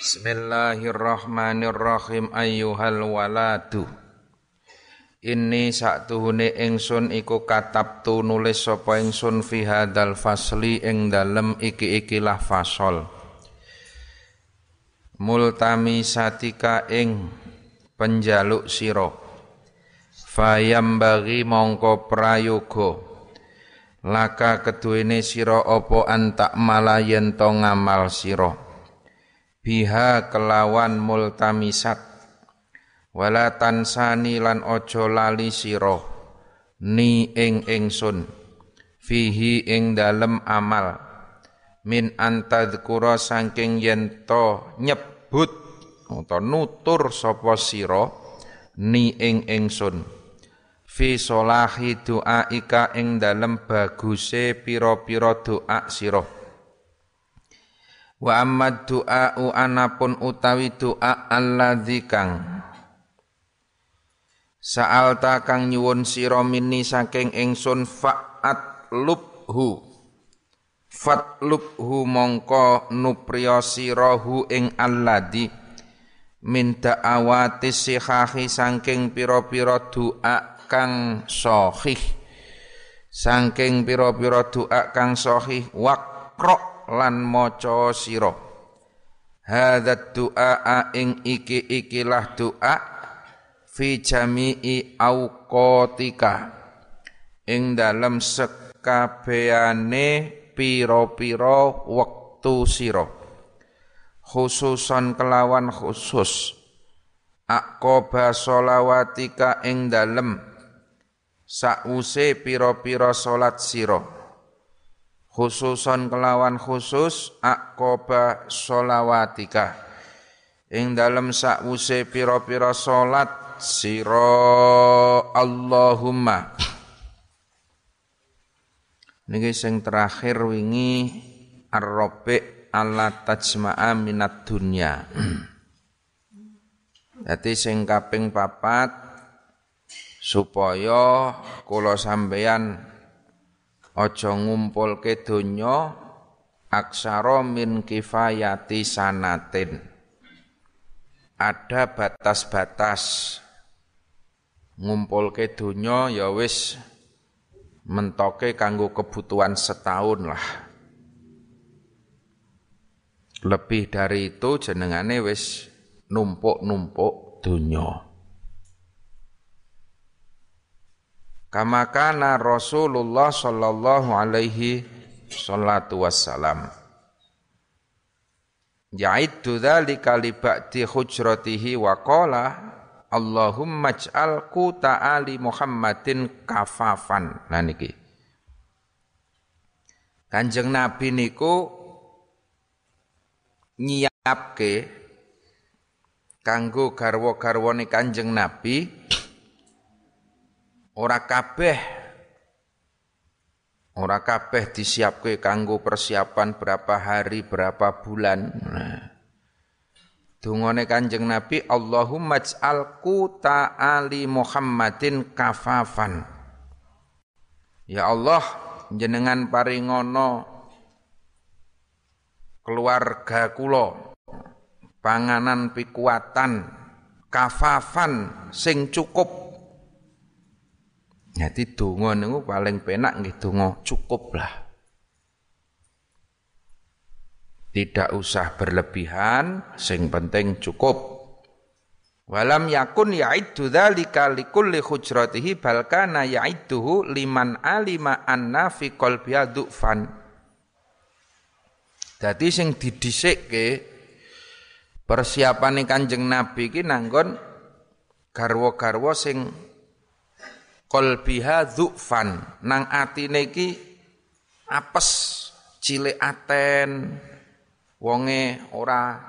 Bismillahirrahmanirrahim ayyuhal waladu. Ini saktuhune ingsun iku katabtu nulis sapa ingsun fi hadzal fasli ing dalem iki-ikilah fasol. Multami satika ing penjaluk sira. Fayam bagi mongko prayoga. Laka keduwene sira apa antak malayen to ngamal sira biha kelawan multamisat. Wala tansani lan ojo lali sira. Ni ing ingsun. Fihi ing dalem amal. Min antadzkura saking yen to nyebut atau nutur sapa sira ni ing ingsun. Fi solahi doa ika ing dalem baguse piro-piro doa siro wa amma doa u anapun utawi doa alladzi kang Sa'alta kang nyuwun sira minni saking ingsun fa'at lubhu. Fatlubhu mongko nupriya sirahu ing alladzi min da'awati sihahi saking pira-pira doa kang sahih saking pira-pira doa kang sahih waqra lan maca sira. Hadza doa ing iki ikilah doa fi jami'i auqatika. Ing dalem sekabehane pira-pira wektu sira. Khususan kelawan khusus. Akoba solawatika ing dalem. Sause pira-pira salat sira khususon kelawan khusus aqoba sholawatika ing dalem sause pira-pira salat sira Allahumma. Niki sing terakhir wingi ar-rabi' ala tajma'a minat dunya. Dadi sing kaping papat supaya kula sampeyan aja ngumpulke donya aksara min kifayati sanatin. Ada batas-batas. Ngumpulke donya ya wis mentoke kanggo kebutuhan setahun lah. Lebih dari itu jenengane wis numpuk-numpuk donya Kama kana Rasulullah sallallahu alaihi salatu wassalam. Ya'iddu dzalika li ba'di hujratihi wa qala Allahumma ij'al ta'ali Muhammadin kafafan. Nah niki. Kanjeng Nabi niku nyiapke kanggo garwa-garwane Kanjeng Nabi ora kabeh ora kabeh disiapke kanggo persiapan berapa hari berapa bulan nah. Dungane Kanjeng Nabi Allahumma ij'alku ta'ali Muhammadin kafafan Ya Allah jenengan paringono keluarga kula panganan pikuatan kafafan sing cukup jadi donga niku paling penak nggih cukup lah. Tidak usah berlebihan, sing penting cukup. Walam yakun ya'iddu dzalika likulli hujratihi bal kana ya'idduhu liman alima anna fi qalbiha du'fan. Dadi sing didhisikke persiapane Kanjeng Nabi iki nanggon garwa-garwa sing qalbiha dzufan nang atine iki apes cilik aten. Wonge ora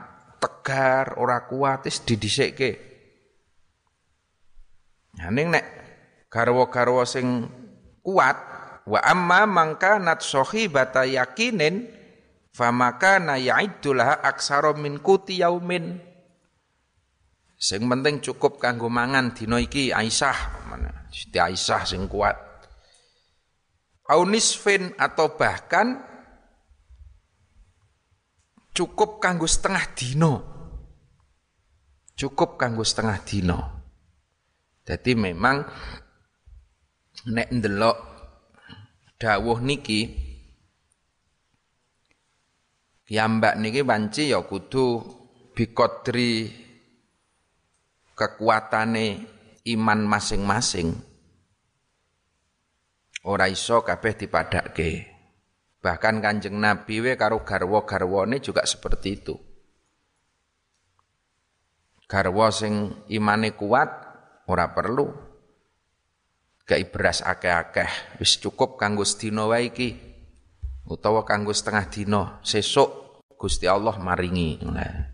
tegar ora kuat wis didhisikke nah ning nek garwa-garwa sing kuat wa amma mangka nat sahibata yakinin famaka na ya'iddu laha aksara min kuti yaumin sing penting cukup kanggo mangan dina iki Aisyah Siti Aisyah sing kuat. Aunisfin atau bahkan cukup kanggo setengah dino. Cukup kanggo setengah dino. Jadi memang nek ndelok dawuh niki kiambak niki panci ya kudu bikodri kekuatane iman masing-masing. Ora iso kabeh dipadakke. Bahkan Kanjeng Nabi we karo garwa-garwane juga seperti itu. Garwa sing imane kuat ora perlu gak beras akeh-akeh, wis cukup kanggo sedina wae iki. Utawa kanggo setengah dina, sesuk Gusti Allah maringi. Nah.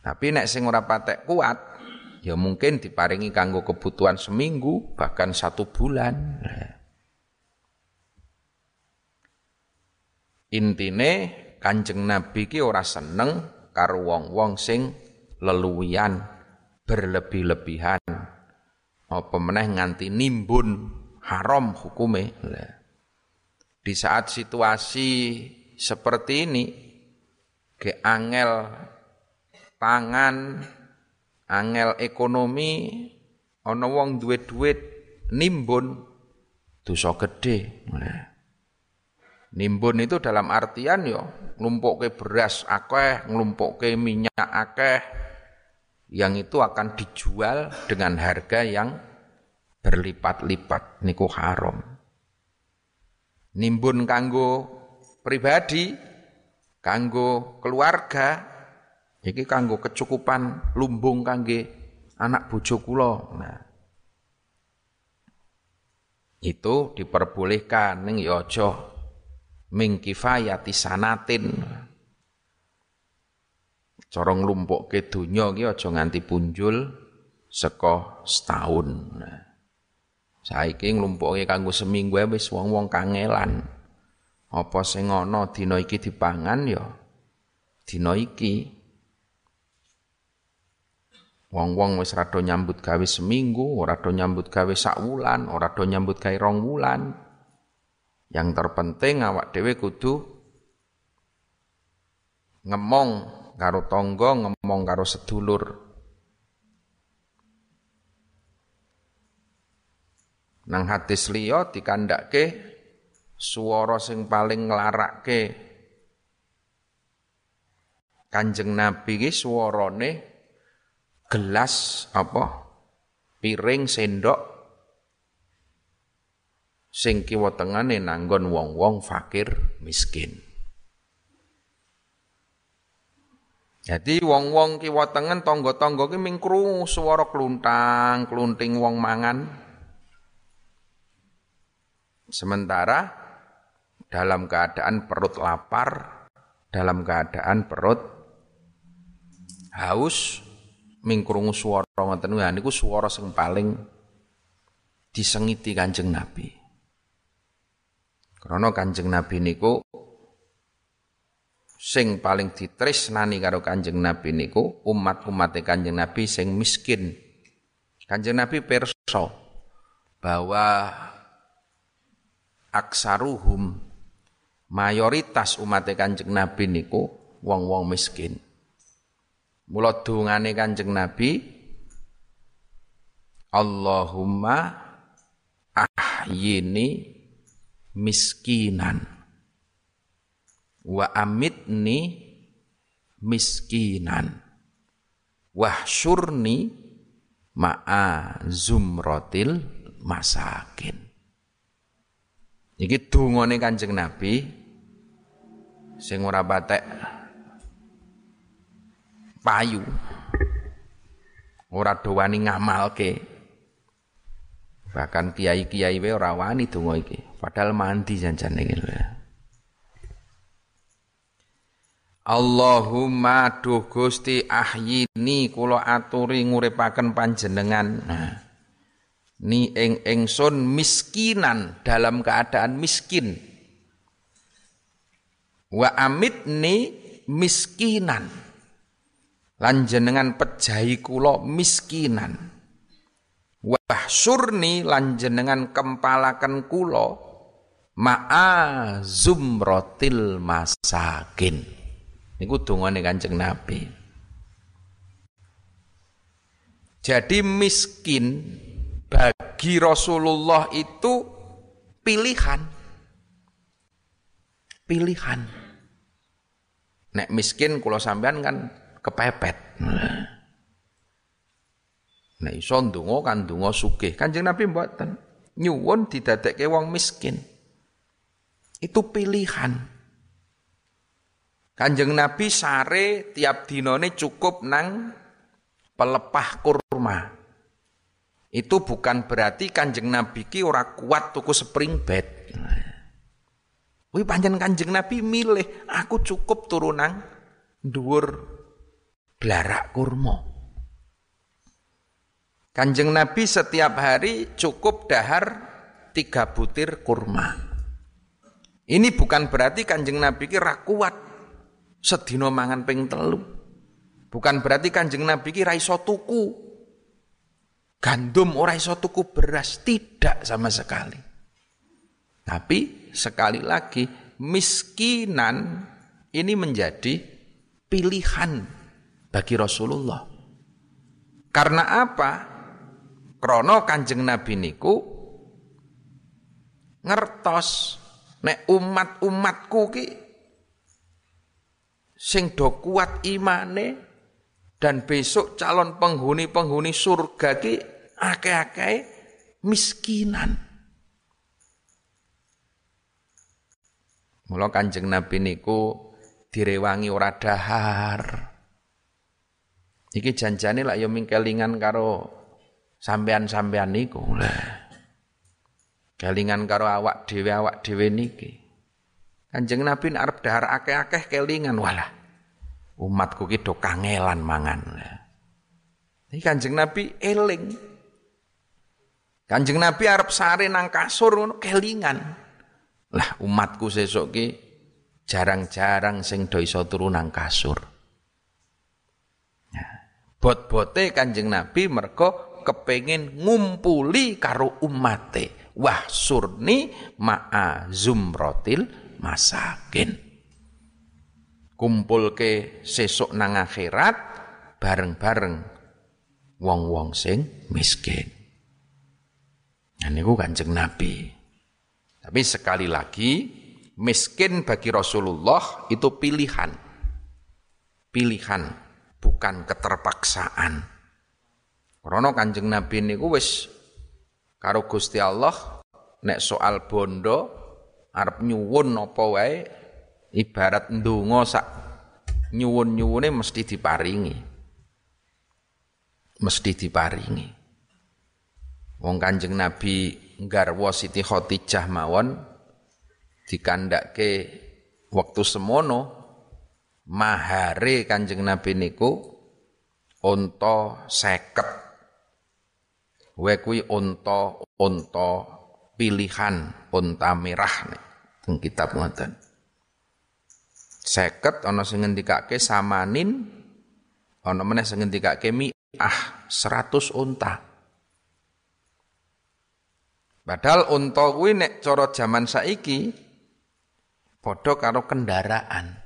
Tapi nek sing ora patek kuat, ya mungkin diparingi kanggo kebutuhan seminggu, bahkan satu bulan. Intine Kanjeng Nabi ki ora seneng karo wong-wong sing leluwian berlebih-lebihan. Apa meneh nganti nimbun haram hukume. Di saat situasi seperti ini ke angel pangan, angel ekonomi, ana wong duwe duit nimbun dosa gede. Nimbun itu dalam artian yo ke beras akeh, ke minyak akeh yang itu akan dijual dengan harga yang berlipat-lipat niku haram. Nimbun kanggo pribadi, kanggo keluarga, iki kanggo kecukupan lumbung kangge anak bojo kula. Nah, itu diperbolehkan. Ning ya aja ming kifayati sanatin. Corong lumpuk ke dunya ki aja nganti punjul seko setahun. Nah, saiki nglumpuke kanggo seminggu wis wong-wong kangelan. Apa sing ana dina iki dipangan ya dina iki wong-wong wis rada nyambut gawe seminggu ora do nyambut gawe sak wulan ora nyambut gawe rong wulan yang terpenting awak dhewe kudu ngemong karo tonggo, ngemong karo sedulur. Nang hadis liya dikandake swara sing paling nglarakke Kanjeng Nabi ki swarane gelas apa piring sendok sing kiwa tengane nanggon wong-wong fakir miskin. Jadi wong-wong kiwa tengen tangga-tangga ki ming krungu swara kluntang, klunting wong mangan. Sementara dalam keadaan perut lapar, dalam keadaan perut haus, ming krungu swara ngoten niku swara sing paling disengiti Kanjeng Nabi. Karena Kanjeng Nabi niku sing paling ditresnani karo Kanjeng Nabi niku umat-umat Kanjeng Nabi sing miskin. Kanjeng Nabi perso bahwa aksaruhum mayoritas umat Kanjeng Nabi niku wong-wong miskin. Mula dungane Kanjeng Nabi Allahumma ahyini miskinan wa amitni miskinan wahsyurni ma'a zumrotil masakin. Iki dungane Kanjeng Nabi sing ora payu ora dowani ngamalke Bahkan kiai-kiai we ora wani donga iki, padahal mandi janjane iki Allahumma duh Gusti ahyini kula aturi nguripaken panjenengan. Nah, ni ing ingsun miskinan dalam keadaan miskin. Wa amitni miskinan. Lan jenengan pejahi miskinan wahsurni lan jenengan kempalaken kula ma'a zumratil masakin niku dongane Kanjeng Nabi Jadi miskin bagi Rasulullah itu pilihan. Pilihan. Nek miskin kalau sampean kan kepepet. Nek iso ndonga kan ndonga sugih. Kanjeng Nabi mboten. Nyuwun didadekke wong miskin. Itu pilihan. Kanjeng Nabi sare tiap dinone cukup nang pelepah kurma. Itu bukan berarti Kanjeng Nabi ki ora kuat tuku spring bed. Wih panjang Kanjeng Nabi milih aku cukup turunan dhuwur blarak kurma. Kanjeng Nabi setiap hari cukup dahar tiga butir kurma. Ini bukan berarti kanjeng Nabi kira kuat sedino mangan ping telu. Bukan berarti kanjeng Nabi kira iso tuku gandum ora iso tuku beras tidak sama sekali. Tapi sekali lagi miskinan ini menjadi pilihan bagi Rasulullah. Karena apa? Krono kanjeng Nabi niku ngertos nek umat-umatku ki sing do kuat imane dan besok calon penghuni-penghuni surga ki akeh-akeh miskinan. Mula Kanjeng Nabi niku direwangi ora dahar. Iki janjane lak ya mingkelingan karo sampean-sampean niku. Lah. Kelingan karo awak dhewe awak dhewe niki. Kanjeng Nabi arep dahar akeh-akeh kelingan walah. Umatku ki do kangelan mangan. Iki Kanjeng Nabi eling. Kanjeng Nabi arep sare nang kasur ngono kelingan. Lah umatku sesuk ki jarang-jarang sing do iso turu nang kasur. Bot-bote Kanjeng Nabi mergo kepengin ngumpuli karo umate wahsurni ma'a zumrotil masakin. Kumpul ke sesuk nang akhirat bareng-bareng wong-wong sing miskin. Nah niku Kanjeng Nabi. Tapi sekali lagi miskin bagi Rasulullah itu pilihan. Pilihan bukan keterpaksaan. Karena Kanjeng Nabi niku wis karo Gusti Allah nek soal bondo arep nyuwun apa wae ibarat ndonga sak nyuwun-nyuwune mesti diparingi. Mesti diparingi. Wong Kanjeng Nabi nggarwa Siti Khadijah mawon dikandake waktu semono mahare Kanjeng Nabi niku unta seket Wae kuwi unta unta pilihan unta merah nih teng kitab ngoten. Seket ana sing ngendikake samanin ana meneh sing ngendikake ah 100 unta. Padahal unta kuwi nek cara jaman saiki padha karo kendaraan.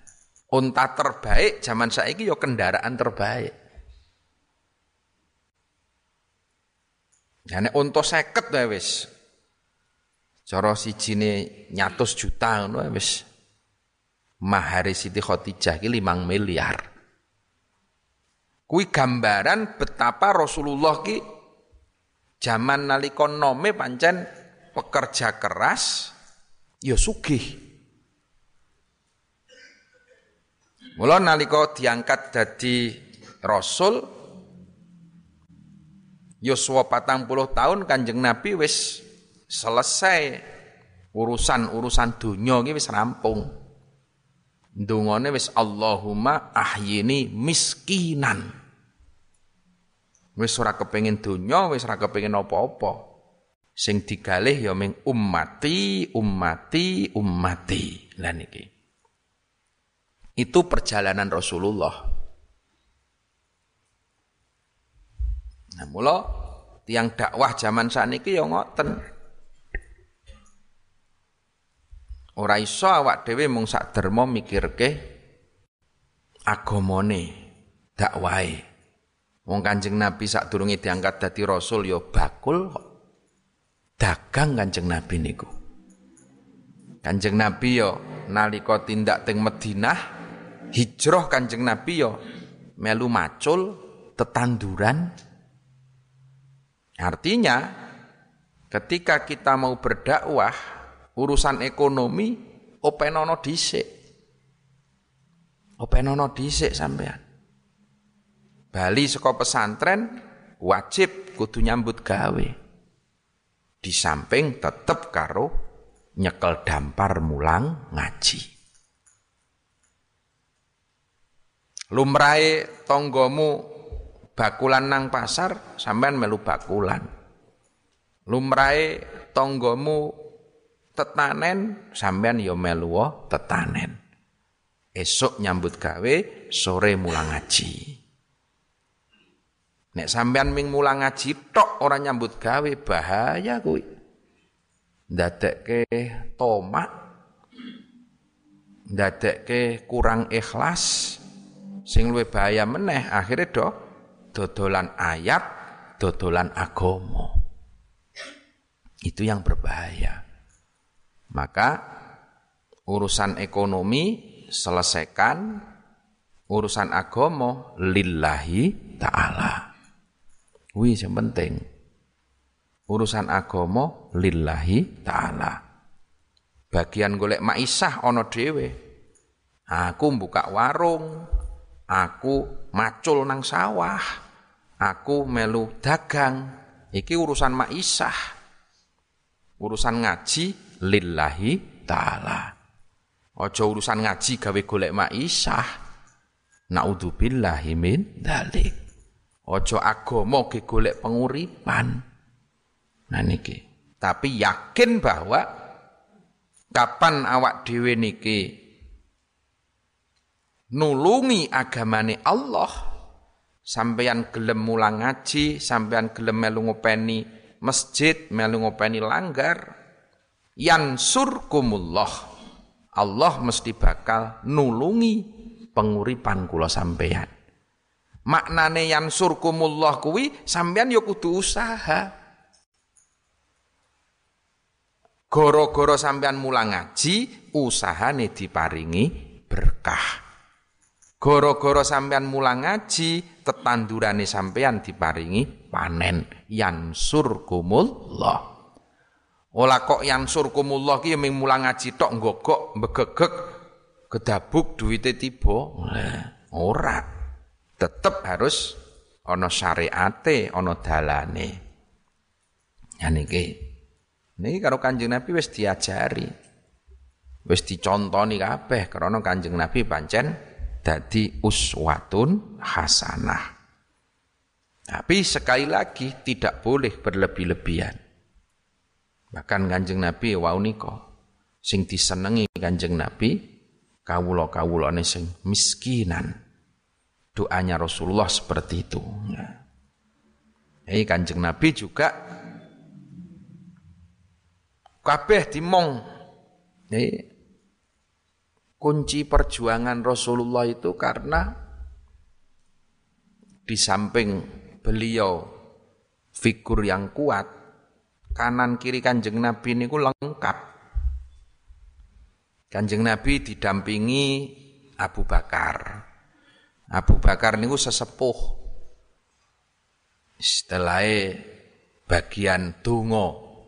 Unta terbaik zaman saiki ya kendaraan terbaik. Ya nek unta 50 wae wis. Cara sijine nyatus juta ngono wis. Mahari Siti Khadijah ki 5 miliar. Kui gambaran betapa Rasulullah ki zaman nalika nome pancen pekerja keras ya sugih. Mula nalika diangkat dadi rasul Yosua patang puluh tahun kanjeng Nabi wis selesai urusan-urusan dunia ini wis rampung. Dungone wis Allahumma ahyini miskinan. Wis ora kepengin dunya, wis ora kepengin apa-apa. Sing digalih ya ming ummati, ummati, ummati. Lah niki. Itu perjalanan Rasulullah. Nah, mula tiang dakwah zaman sakniki ya ngoten. Ora iso awak dhewe mung sak derma mikirke agamane dakwahe. Wong Kanjeng Nabi sak durunge diangkat dadi rasul ya bakul kok. Dagang Kanjeng Nabi niku. Kanjeng Nabi ya nalika tindak teng Madinah hijrah Kanjeng Nabi ya melu macul tetanduran. Artinya ketika kita mau berdakwah urusan ekonomi openono dhisik. Openono dhisik sampean. Bali saka pesantren wajib kudu nyambut gawe. Di samping tetep karo nyekel dampar mulang ngaji. Lumrahe tonggomu bakulan nang pasar, sampean melu bakulan. Lumrahe tonggomu tetanen, sampean ya melu tetanen. Esok nyambut gawe, sore mulang ngaji. Nek sampean ming mulang ngaji tok ora nyambut gawe bahaya kuwi. Ndadekke tomak ndadekke kurang ikhlas sing luwih bahaya meneh akhirnya do dodolan ayat, dodolan agama. Itu yang berbahaya. Maka urusan ekonomi selesaikan, urusan agama lillahi ta'ala. Wih yang penting. Urusan agama lillahi ta'ala. Bagian golek maisah ono dewe. Aku buka warung, aku macul nang sawah, aku melu dagang. Iki urusan maisah. Urusan ngaji lillahi ta'ala. Ojo urusan ngaji gawe golek maisah. Naudzubillahi min dalik. Ojo agama ge golek penguripan. Nah niki. Tapi yakin bahwa kapan awak dhewe niki nulungi agamane Allah, sampeyan gelem mulang ngaji, sampeyan gelem melu ngopeni masjid, melu ngopeni langgar, yansurkumullah. Allah mesti bakal nulungi penguripan kula sampeyan. Maknane yansurkumullah kuwi sampean ya kudu usaha. Goro-goro sampean mulang ngaji, usahane diparingi berkah. Goro-goro sampean mulang ngaji, tetandurane sampean diparingi panen. Yansurkumullah. Ola kok yansurkumullah ki ming mulang ngaji tok nggogok begegek kedabuk duwite tiba. Ora tetap harus ono syariate, ono dalane. Ya niki. Niki karo Kanjeng Nabi wis diajari. Wis dicontoni kabeh karena Kanjeng Nabi pancen dadi uswatun hasanah. Tapi sekali lagi tidak boleh berlebih-lebihan. Bahkan Kanjeng Nabi wau nika sing disenengi Kanjeng Nabi kawula-kawulane sing miskinan doanya Rasulullah seperti itu. Ya. Ini kanjeng Nabi juga kabeh dimong. Ini kunci perjuangan Rasulullah itu karena di samping beliau figur yang kuat, kanan kiri kanjeng Nabi ini lengkap. Kanjeng Nabi didampingi Abu Bakar, Abu Bakar niku sesepuh. Setelah bagian tungo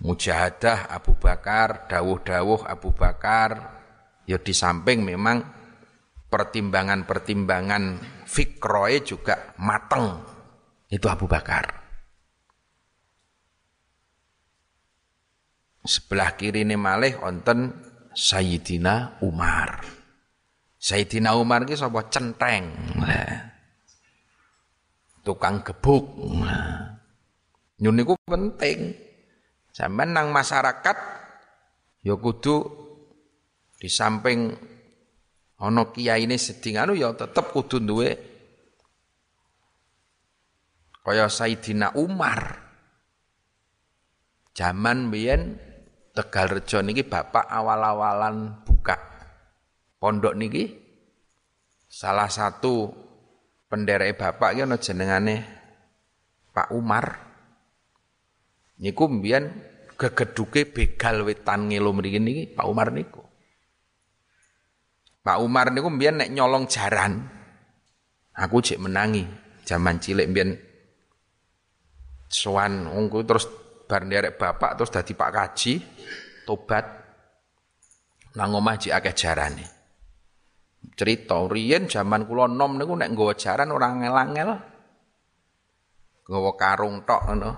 mujahadah Abu Bakar, dawuh-dawuh Abu Bakar, ya di samping memang pertimbangan-pertimbangan fikroe juga mateng. Itu Abu Bakar. Sebelah kiri ini malih onten Sayyidina Umar. Sayyidina Umar ki sapa centeng. Tukang gebuk. Nyun penting. Sampeyan nang masyarakat ya kudu di samping ana kiyaine seding anu ya tetep kudu duwe kaya Sayyidina Umar. Zaman biyen Tegal Rejo niki bapak awal-awalan buka pondok niki salah satu penderek bapak ki ana jenengane Pak Umar. Niku mbiyen gegeduke begal wetan ngelo mriki niki Pak Umar niku. Pak Umar niku mbiyen nek nyolong jaran. Aku cek menangi zaman cilik mbiyen sowan wongku terus bar nderek bapak terus dadi Pak Kaji tobat nang omah jek akeh jarane. Cerita riyen zaman kula nom niku nek nggawa jaran ora ngel-angel. Nggawa karung tok ngono.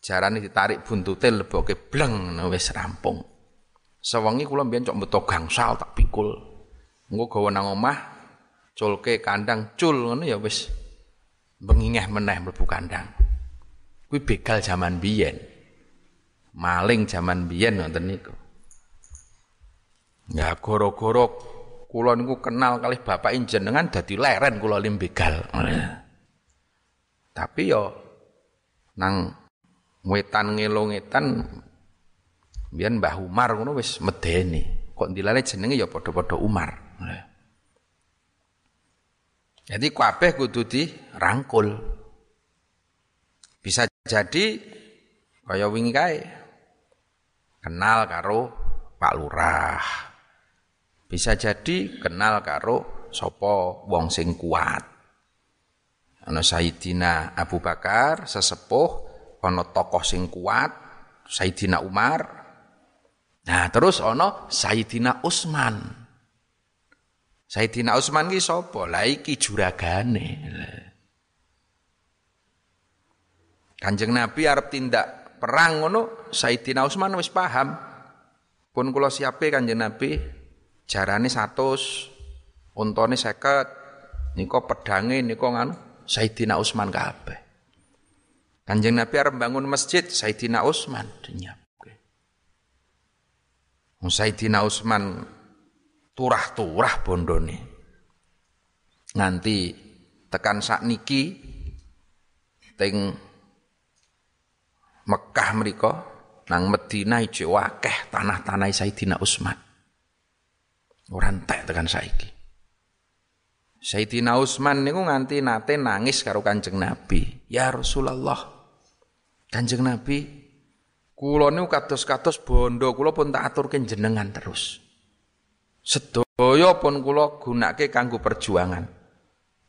Jarane ditarik buntute leboke bleng wis rampung. Sewengi kula mbiyen cok metu gangsal tak pikul. Engko gawa nang omah culke kandang cul ngono ya wis bengingeh meneh mlebu kandang. Kuwi begal zaman biyen. Maling zaman biyen wonten niku. Ya goro-goro kula niku kenal kali bapak jenengan dadi leren kula lim begal. Tapi yo nang wetan ngelongetan biyen Mbah Umar ngono wis medeni. Kok dilale jenenge ya padha-padha Umar. Jadi kabeh kudu dirangkul. Bisa jadi kaya wingi kae kenal karo Pak Lurah. Bisa jadi kenal karo sapa wong sing kuat. Ana Sayyidina Abu Bakar sesepuh, ana tokoh sing kuat, Sayyidina Umar. Nah, terus ana Sayyidina Utsman. Sayyidina Utsman ki sapa? Lah iki juragane. Kanjeng Nabi arep tindak perang ngono, Sayyidina Utsman wis paham. Pun kula siape Kanjeng Nabi jarane 100, untane 50, nika pedange nika nganu Sayyidina Utsman kabeh. Kanjeng Nabi arep bangun masjid, Sayyidina Utsman dinyapke. Sayyidina Utsman turah-turah bondone. Nganti tekan sak niki teng Mekah mereka nang Medina ijo akeh tanah-tanah Sayyidina Utsman. Ora entek tekan saiki. Sayyidina Utsman niku nganti nate nangis karo Kanjeng Nabi. Ya Rasulullah. Kanjeng Nabi, kula niku kados-kados bondo kula pun tak aturke jenengan terus. Sedaya pun kula gunake kanggo perjuangan.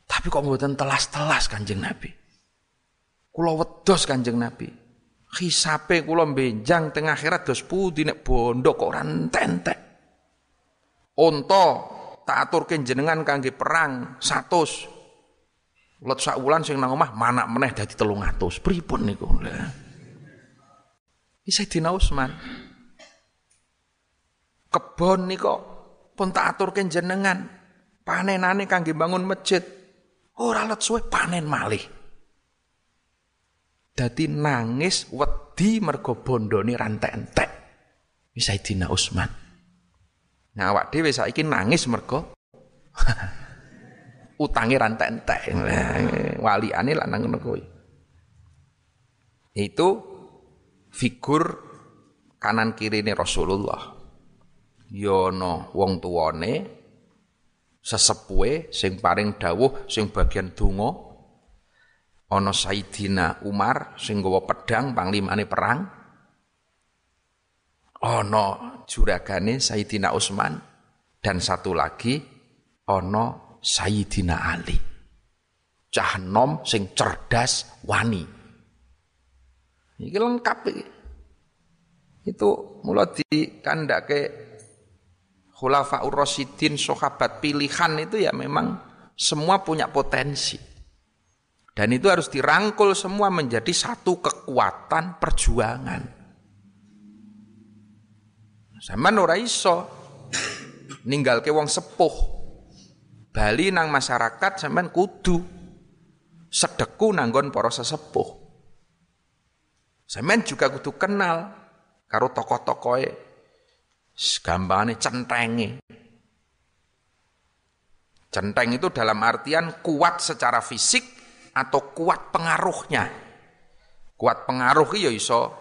Tapi kok mboten telas-telas Kanjeng Nabi. Kula wedhos Kanjeng Nabi. Hisape kula benjang tengah akhirat dos pundi nek bondo kok ora entek. Unta tak aturke jenengan kangge perang 100. Let sak wulan sing nang omah manak meneh dadi 300. Pripun niku? Iki Sayyidina Utsman. Kebon niku pun tak aturke jenengan. Panenane kangge bangun masjid. Ora let suwe panen malih. Dadi nangis wedi mergo bondone rantek-entek Sayyidina Utsman nah awak dhewe saiki nangis mergo utange rantek-entek waliane lah nang ngono itu figur kanan kiri ini Rasulullah. Yono wong tuwane sesepuhe sing paring dawuh sing bagian donga. Ana Sayyidina Umar sing nggawa pedang panglimane perang. Ana juragane Sayyidina Utsman dan satu lagi ana Sayyidina Ali. Cah nom sing cerdas wani iki lengkap iki itu mulai dikandake Khulafaur Rasyidin, sahabat pilihan itu ya memang semua punya potensi. Dan itu harus dirangkul semua menjadi satu kekuatan perjuangan. Sama ora iso ninggal ke wong sepuh. Bali nang masyarakat sampean kudu sedeku nanggon para sesepuh. Sampean juga kudu kenal karo tokoh-tokohe Gampangane centenge. Centeng itu dalam artian kuat secara fisik atau kuat pengaruhnya. Kuat pengaruh ya iso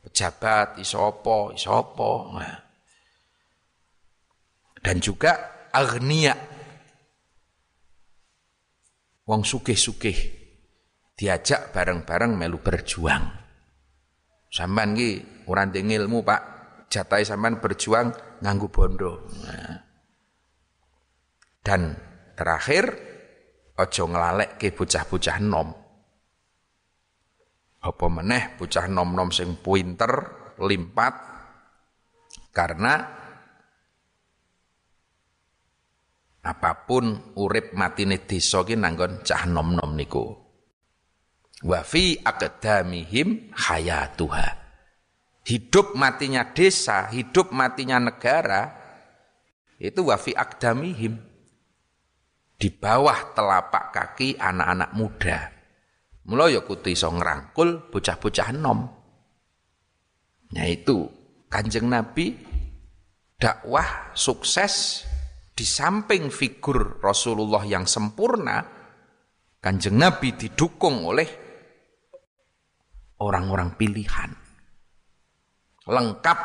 pejabat, iso apa, iso apa. Nah. Dan juga agnia. wong sugih-sugih diajak bareng-bareng melu berjuang. Sampean ki ora ilmu, Pak. Jatai sampean berjuang nganggu bondo. Nah. Dan terakhir ojo ngelalek ke bocah-bocah nom. Apa meneh bocah nom-nom sing pinter, limpat karena apa pun urip matine desa ki nanggon cah nom-nom niku. Wa fi aqdamihim hayatuha. Hidup matinya desa, hidup matinya negara itu wa fi aqdamihim. Di bawah telapak kaki anak-anak muda. Mula ya kudu iso ngrangkul bocah-bocah nom. Nah itu Kanjeng Nabi dakwah sukses di samping figur Rasulullah yang sempurna, kanjeng Nabi didukung oleh orang-orang pilihan. Lengkap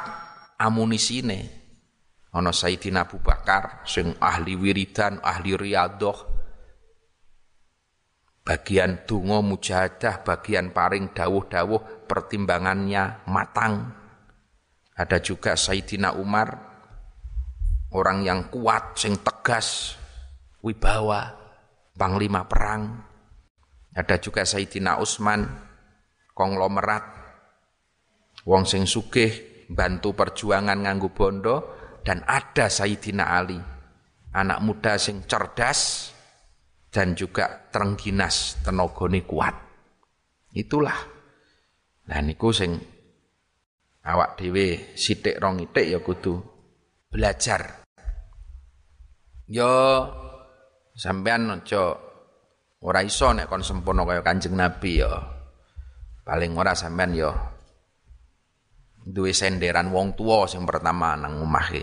amunisine. Ana Sayyidina Abu Bakar sing ahli wiridan, ahli riyadoh, bagian dungo mujahadah, bagian paring dawuh-dawuh pertimbangannya matang. Ada juga Sayyidina Umar orang yang kuat, sing tegas, wibawa, panglima perang. Ada juga Sayyidina Utsman, konglomerat, wong sing sugih, bantu perjuangan nganggu bondo, dan ada Sayyidina Ali, anak muda sing cerdas, dan juga terengginas, tenogone kuat. Itulah. Nah niku sing awak dhewe sithik rong itik ya kudu belajar Yo sampean aja ora iso nek kon sempurna kaya Kanjeng Nabi yo. Paling ora sampean yo duwe senderan wong tua sing pertama nang omah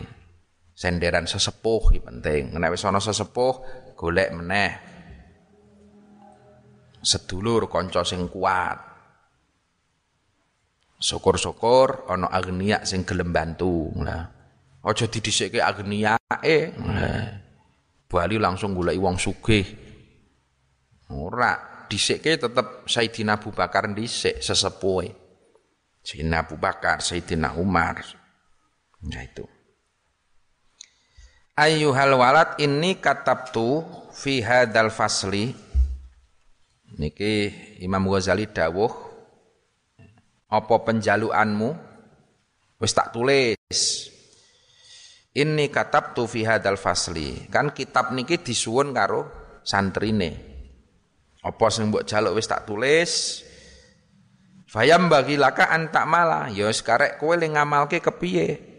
Senderan sesepuh iki penting. Nek wis ana sesepuh golek meneh sedulur kanca sing kuat. Syukur-syukur ana agnia sing gelem bantu. Nah, aja didhisikke agniae. Nah. Bali langsung golek wong sugih. Ora, dhisikke tetep Sayyidina Abu Bakar dhisik sesepuhe. Sayyidina Abu Bakar, Sayyidina Umar. Nah itu. Ayyuhal walad ini katabtu fi hadzal fasli. Niki Imam Ghazali dawuh apa penjaluanmu wis tak tulis ini katab tu fi hadal fasli. Kan kitab niki disuwun karo santrine. Apa sing mbok jaluk wis tak tulis. Fayam bagi laka antak malah. Ya sekarek kowe le ngamalke kepiye?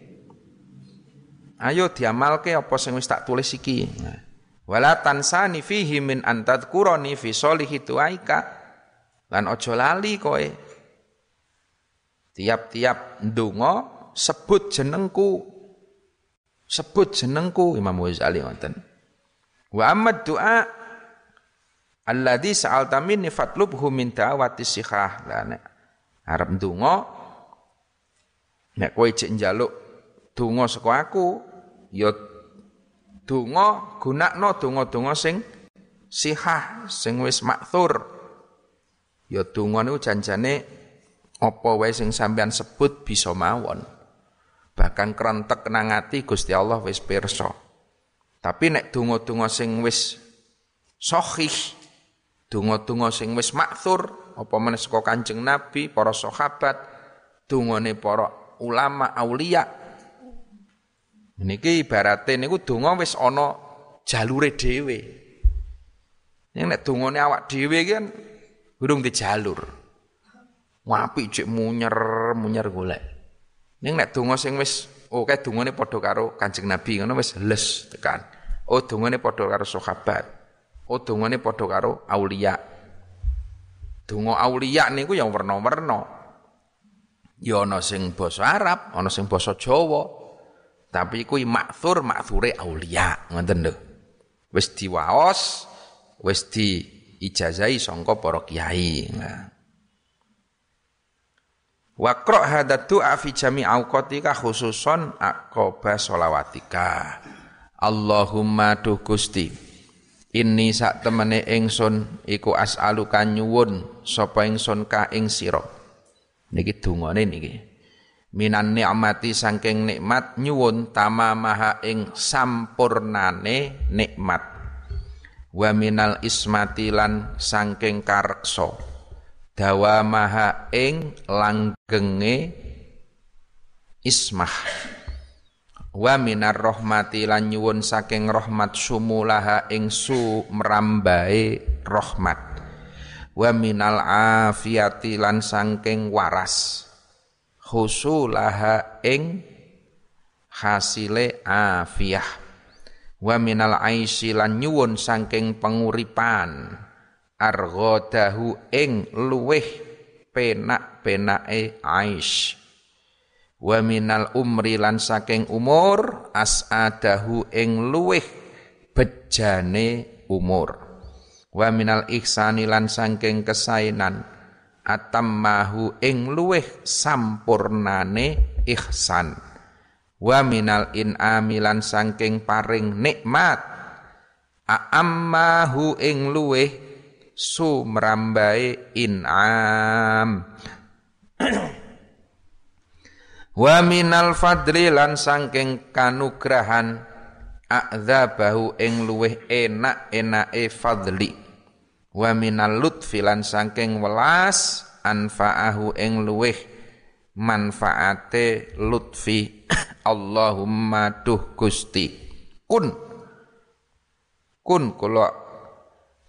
Ayo diamalke apa sing wis tak tulis iki. Wala tansani fihi min antadkurani fi solihi tuaika. Lan ojo lali kowe. Tiap-tiap ndonga sebut jenengku Sebut jenengku Imam Ghazali ngoten. Wa amad du'a alladzi sa'alta minni fatlubhu min da'wati sikhah. Lah nek arep ndonga nek kowe cek njaluk donga saka aku ya donga gunakno donga-donga sing sihah sing wis makthur. Ya donga niku janjane apa wae sing sampean sebut bisa mawon bahkan kerentek nangati Gusti Allah wis pirsa. Tapi nek donga-donga sing wis sahih, donga-donga sing wis makthur, apa meneh saka Kanjeng Nabi, para sahabat, dongane para ulama aulia. Niki ibarate niku donga wis ana jalure dhewe. Ning nek dongane awak dhewe kan urung dijalur. Wapi cek munyer munyer golek. Ning nek donga sing wis oh kae dongane padha karo Kanjeng Nabi ngono wis les tekan. Oh dongane padha karo sahabat. Oh dongane padha karo aulia. Donga aulia niku yang werna-werna. Ya ana sing basa Arab, ana sing basa Jawa. Tapi kuwi makthur makture aulia, ngoten lho. Wis diwaos, wis di ijazai sangka para kiai. Nah. Wakro hadat du'a fi jami awqatika khususon akoba solawatika. Allahumma duh Gusti. Ini sak temene ingsun iku as'aluka nyuwun sapa ingsun ka ing sira. Niki dungane niki. Minan nikmati saking nikmat nyuwun tamamaha ing sampurnane nikmat. Wa minal ismati lan saking kareksa. Dawamaha ing langgenge ismah wa minar rahmati lan nyuwun saking rahmat sumulaha ing su mrambae rahmat. Wa minal afiyati lan saking waras. Husulaha ing hasile afiyah. Wa minal aisi lan nyuwun saking penguripan. Arghadahu ing luweh penak-penake aish wa minal umri lan saking umur as'adahu ing luweh bejane umur. Wa minal ihsani lan saking kesainan atammahu ing luweh sampurnane ihsan. Wa minal in'ami lan saking paring nikmat a'ammahu ing luweh sumrambae in'am Wa minal fadli lan sangking kanugrahan a'dzabahu ing luweh enak-enake fadli. Wa minal lutfi lan sangking welas anfa'ahu ing luweh manfaate lutfi. Allahumma duh Gusti. Kun kun kula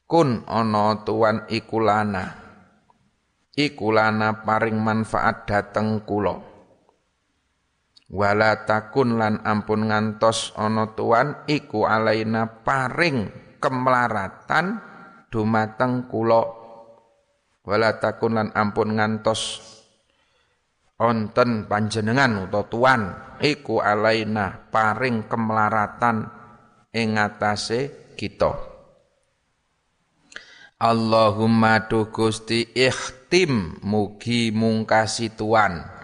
kun ana tuan ikulana. Ikulana paring manfaat dateng kula wala takun lan ampun ngantos ana tuan iku alaina paring kemlaratan dumateng kula. Wala takun lan ampun ngantos onten panjenengan utawa tuan iku alaina paring kemlaratan ing atase kita. Allahumma tu Gusti ikhtim mugi mungkasi tuan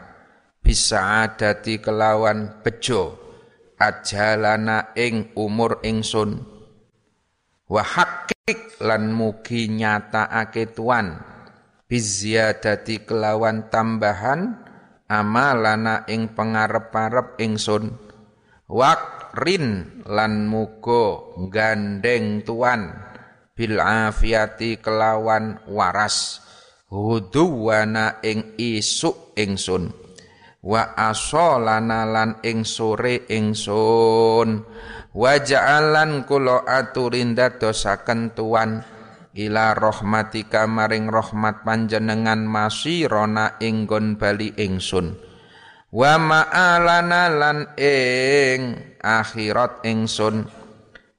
bisa adati kelawan bejo ajalana ing umur ingsun. Wa hakik lan mugi nyatakake tuan. Biziadati kelawan tambahan amalana ing pengarep-arep ingsun. Wakrin lan mugo gandeng tuan. Bil afiati kelawan waras. Huduwana ing isuk ingsun wa asolana lan ing sore ingsun. Wa ja'alan kula aturin dadosaken tuan ila rahmatika maring rahmat panjenengan masirona inggon bali ingsun. Wa ma'alana lan ing akhirat ingsun.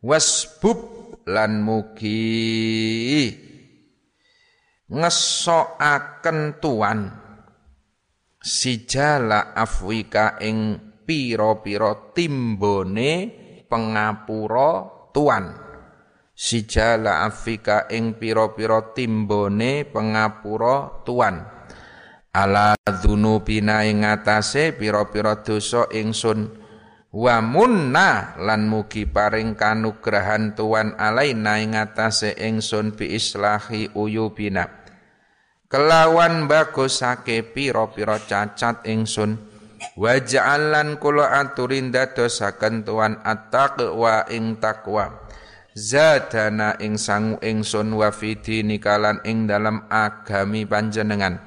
Wasbub lan mugi ngesokaken tuan sijala afwika ing pira-pira timbone pengapura tuan. Sijala afwika ing pira-pira timbone pengapura tuan. Ala dzunubina ing atase pira-pira dosa ingsun. Wa munna lan mugi paring kanugrahan tuan alaina ing atase ingsun bi islahi uyubina kelawan bagusake pira-pira cacat ingsun. Wa ja'alan kula aturin dadosaken tuan at-taqwa ing takwa zadana ing sangu ingsun wa fidini kalan ing dalam agami panjenengan.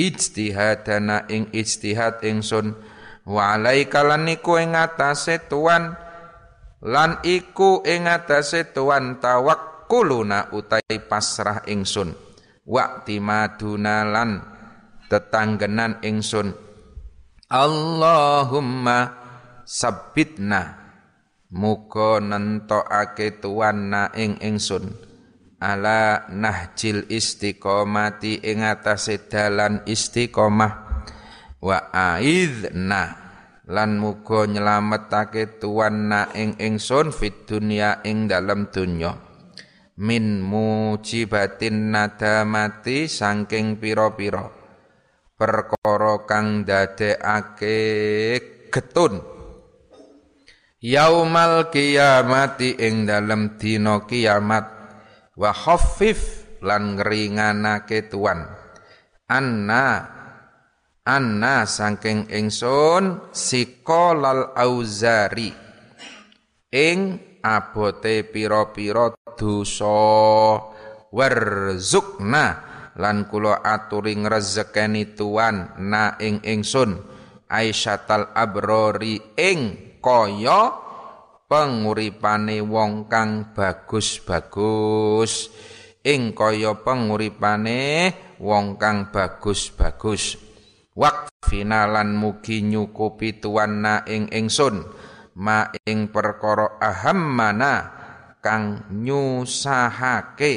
Ijtihadana ing ijtihad ingsun. Wa alaika lan iku ing atase tuan. Lan iku ing atase tuan tawakkuluna utai pasrah ingsun wakti madunalan tetanggenan ingsun. Allahumma sabbitna. Muga nentokake tuanna ing ingsun. Ala nahjil istiqomati ing atase dalan istiqomah. Wa aidna lan muga nyelametake tuanna ing ingsun fit dunya ing dalam dunya min mujibatin nadamati saking pira-pira. Perkara kang dadekake getun. Yaumal kiamati ing dalem dina kiamat. Wa khaffif lan ngringanake tuan. Anna anna saking ingsun sikolal auzari. Ing abote pira-pira dosa. Warzukna lan kula aturi ngrezekeni tuan na ing ingsun. Aisyatal abrori ing kaya penguripane wong kang bagus-bagus. Ing kaya penguripane wong kang bagus-bagus. Waqfina lan mugi nyukupi tuanna ing ingsun ma ing perkara ahammana kang nyusahake.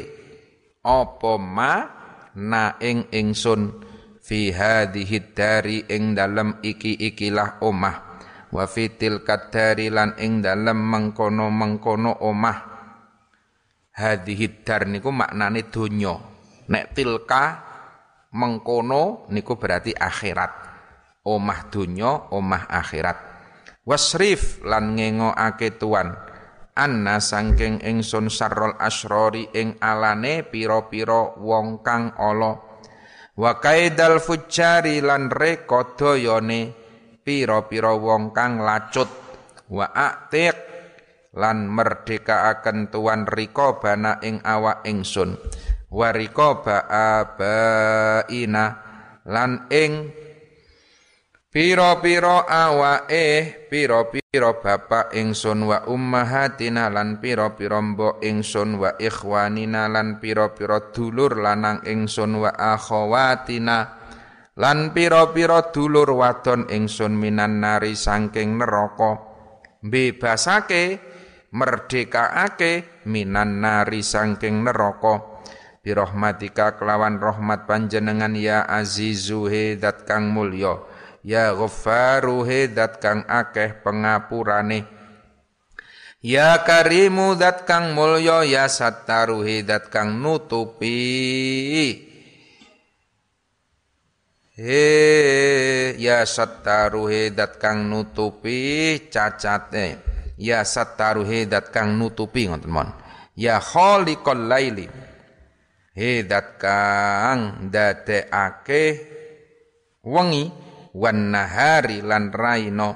Apa ma? Na ing ingsun fi hadhihi dari ing dalem iki-ikilah omah. Wa fitil kadari lan ing dalem mengkono-mengkono omah. Hadhihi dar niku maknane donya. Nek tilka mengkono niku berarti akhirat. Omah donya omah akhirat wasrif lan ngengoake tuan. Anna sangking ingsun sarrol asrori ing alane piro-piro wong kang ala. Wa kaidal fujari lan reka dayane pira-pira wong kang lacut. Wa atiq lan merdekaaken tuan rika bana ing awak ingsun. Wa rika abaina lan ing pira-pira awake pira-pira bapak ingsun wa ummahatina lan pira-pira mbok ingsun wa ikhwanina lan pira-pira dulur lanang ingsun wa akhawatina lan pira-pira dulur wadon ingsun minan nari saking neraka. Bebasake merdekaake minan nari saking neraka. Birahmatika kelawan rahmat panjenengan ya azizu dat kang mulya ya ghaffaru dat kang akeh pengapurane Ya karimu dat kang mulya ya sattaru dat kang nutupi He ya sattaru dat kang nutupi cacate. Ya sattaru dat kang nutupi ngoten mon. Ya khaliqal laili. dat kang dadekake wengi wan nahari lan raino.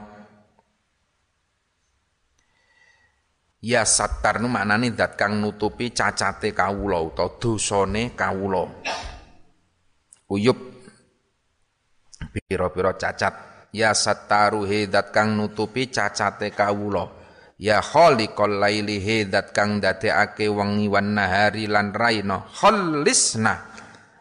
Ya sattar nu maknane dat kang nutupi cacate kawula utawa dosane kawula. Uyup. Pira-pira cacat. Ya sattaru hidat kang nutupi cacate kawula. Ya khaliqal laili hidat kang dadekake wengi wan nahari lan raina. Khallisna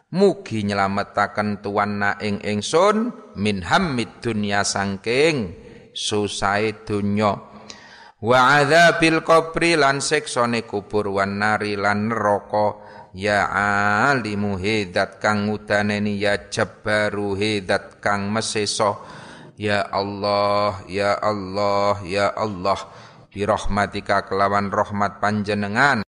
mugi nyelametaken tuanna ing ingsun min hammid dunya sangking susai dunya wa adzabil qabri lan siksane kubur wan nari lan neraka. Ya alimu hidat kang ngudaneni ya jabbaru hidat kang meseso ya Allah ya Allah ya Allah birahmatika kelawan rahmat panjenengan.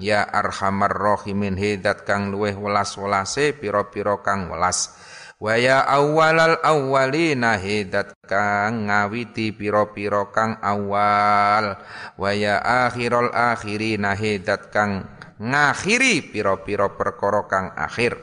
Ya arhamar rahimin hidat kang luweh welas-welase pira-pira kang welas. Wa ya awwalal awwalina hidat kang ngawiti pira-pira kang awal. Wa ya akhirul akhirina hidat kang ngakhiri piro-piro perkara kang akhir.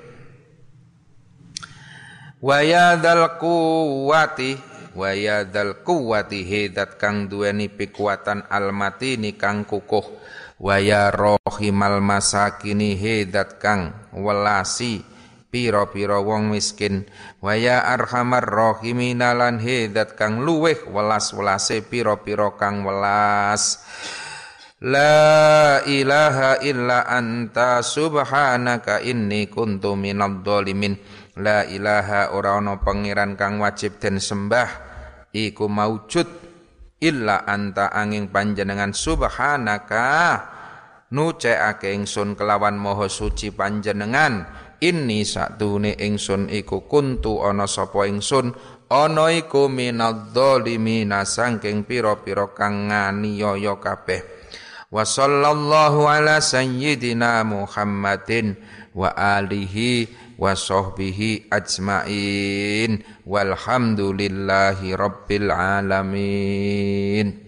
Wa yadzal quwwati wa yadzal quwwati hidat kang duweni pikuatan almatini kang kukuh. Wa ya rahimal masakini hidat kang welasi. Piro-piro wong miskin. Wa ya arhamar rahimina lan hidat kang luweh welas-welase piro-piro kang welas. La ilaha illa anta subhanaka inni kuntu minadh. La ilaha ora ana pangeran kang wajib den sembah iku maujud illa anta angin panjenengan subhanaka. Nucekake ingsun kelawan moho suci panjenengan. Inni satune ingsun iku kuntu ana sapa ingsun? Ana iku minadh dhalimin saking pira-pira kang nganiaya kabeh. Wa sallallahu ala sayyidina Muhammadin wa alihi wa sahbihi ajmain. Walhamdulillahi rabbil alamin